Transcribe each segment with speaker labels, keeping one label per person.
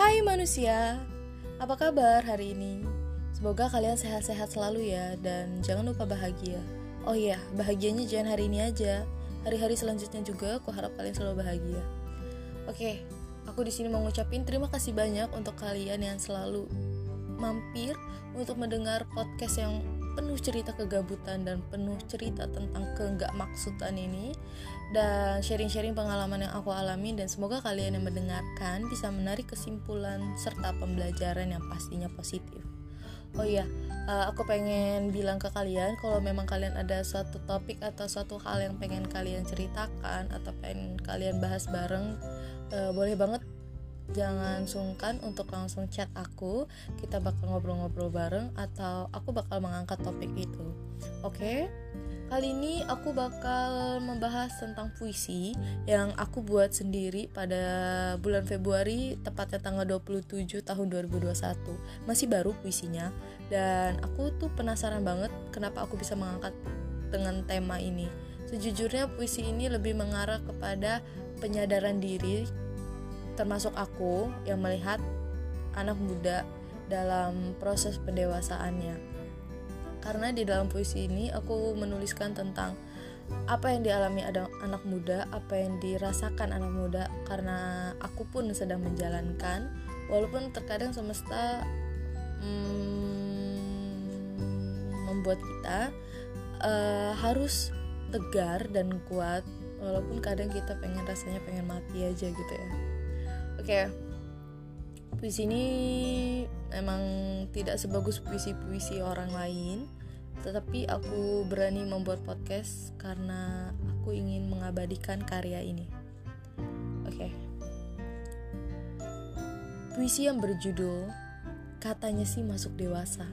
Speaker 1: Hai manusia, apa kabar hari ini? Semoga kalian sehat-sehat selalu ya dan jangan lupa bahagia. Oh iya, bahagianya jangan hari ini aja. Hari-hari selanjutnya juga aku harap kalian selalu bahagia. Oke, aku di sini mau ngucapin terima kasih banyak untuk kalian yang selalu mampir untuk mendengar podcast yang penuh cerita kegabutan dan penuh cerita tentang keenggak maksudan ini dan sharing-sharing pengalaman yang aku alami dan semoga kalian yang mendengarkan bisa menarik kesimpulan serta pembelajaran yang pastinya positif. Oh iya, uh, aku pengen bilang ke kalian kalau memang kalian ada suatu topik atau suatu hal yang pengen kalian ceritakan atau pengen kalian bahas bareng, uh, boleh banget jangan sungkan untuk langsung chat aku. Kita bakal ngobrol-ngobrol bareng atau aku bakal mengangkat topik itu. Oke? Okay? kali ini aku bakal membahas tentang puisi yang aku buat sendiri pada bulan Februari tepatnya tanggal 27 tahun 2021 masih baru puisinya. Dan aku tuh penasaran banget kenapa aku bisa mengangkat dengan tema ini. Sejujurnya puisi ini lebih mengarah kepada penyadaran diri termasuk aku yang melihat anak muda dalam proses pendewasaannya. Karena di dalam puisi ini aku menuliskan tentang apa yang dialami ada anak muda, apa yang dirasakan anak muda karena aku pun sedang menjalankan walaupun terkadang semesta hmm, membuat kita uh, harus tegar dan kuat walaupun kadang kita pengen rasanya pengen mati aja gitu ya Oke, puisi ini emang tidak sebagus puisi-puisi orang lain, tetapi aku berani membuat podcast karena aku ingin mengabadikan karya ini. Oke, puisi yang berjudul Katanya sih masuk dewasa,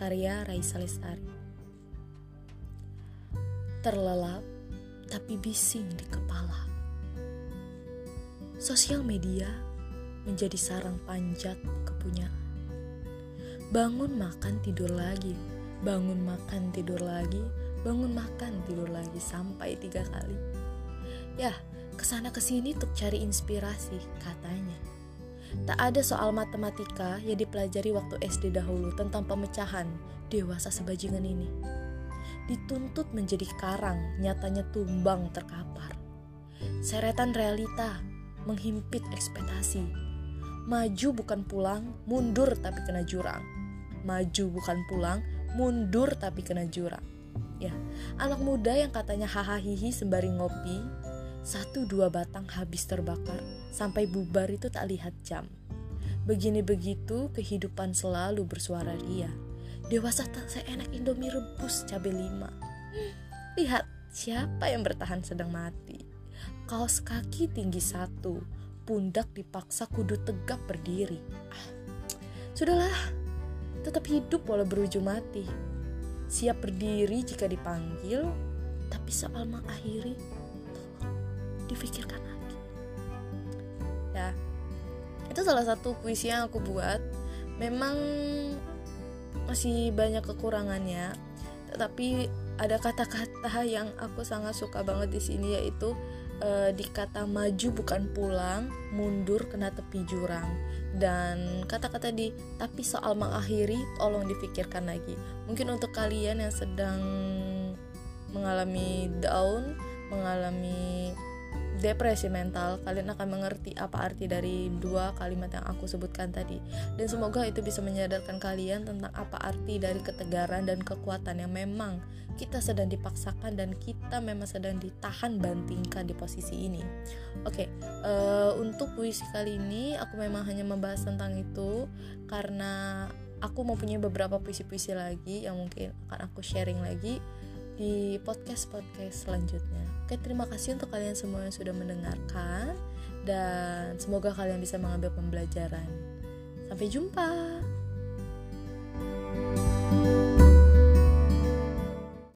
Speaker 1: karya Raisa Lestari. Terlelap tapi bising di kepala sosial media menjadi sarang panjat kepunyaan. Bangun makan tidur lagi, bangun makan tidur lagi, bangun makan tidur lagi sampai tiga kali. Ya, ke sana ke sini untuk cari inspirasi katanya. Tak ada soal matematika yang dipelajari waktu SD dahulu tentang pemecahan dewasa sebajingan ini. Dituntut menjadi karang, nyatanya tumbang terkapar. Seretan realita menghimpit ekspektasi. Maju bukan pulang, mundur tapi kena jurang. Maju bukan pulang, mundur tapi kena jurang. Ya, anak muda yang katanya hahaha sembari ngopi, satu dua batang habis terbakar, sampai bubar itu tak lihat jam. Begini begitu kehidupan selalu bersuara ria. Dewasa tak seenak Indomie rebus cabai lima. Lihat siapa yang bertahan sedang mati kaos kaki tinggi satu, pundak dipaksa kudu tegap berdiri. Ah, sudahlah, tetap hidup walau berujung mati. Siap berdiri jika dipanggil, tapi soal mengakhiri, difikirkan lagi. Ya, itu salah satu puisi yang aku buat. Memang masih banyak kekurangannya, tetapi ada kata-kata yang aku sangat suka banget di sini yaitu uh, di kata maju bukan pulang, mundur kena tepi jurang. Dan kata-kata di tapi soal mengakhiri tolong difikirkan lagi. Mungkin untuk kalian yang sedang mengalami down, mengalami depresi mental, kalian akan mengerti apa arti dari dua kalimat yang aku sebutkan tadi. Dan semoga itu bisa menyadarkan kalian tentang apa arti dari ketegaran dan kekuatan yang memang kita sedang dipaksakan dan kita memang sedang ditahan bantingkan di posisi ini. Oke, okay, uh, eh, untuk puisi kali ini aku memang hanya membahas tentang itu karena aku mau punya beberapa puisi-puisi lagi yang mungkin akan aku sharing lagi di podcast-podcast selanjutnya. Oke, terima kasih untuk kalian semua yang sudah mendengarkan dan semoga kalian bisa mengambil pembelajaran. Sampai jumpa.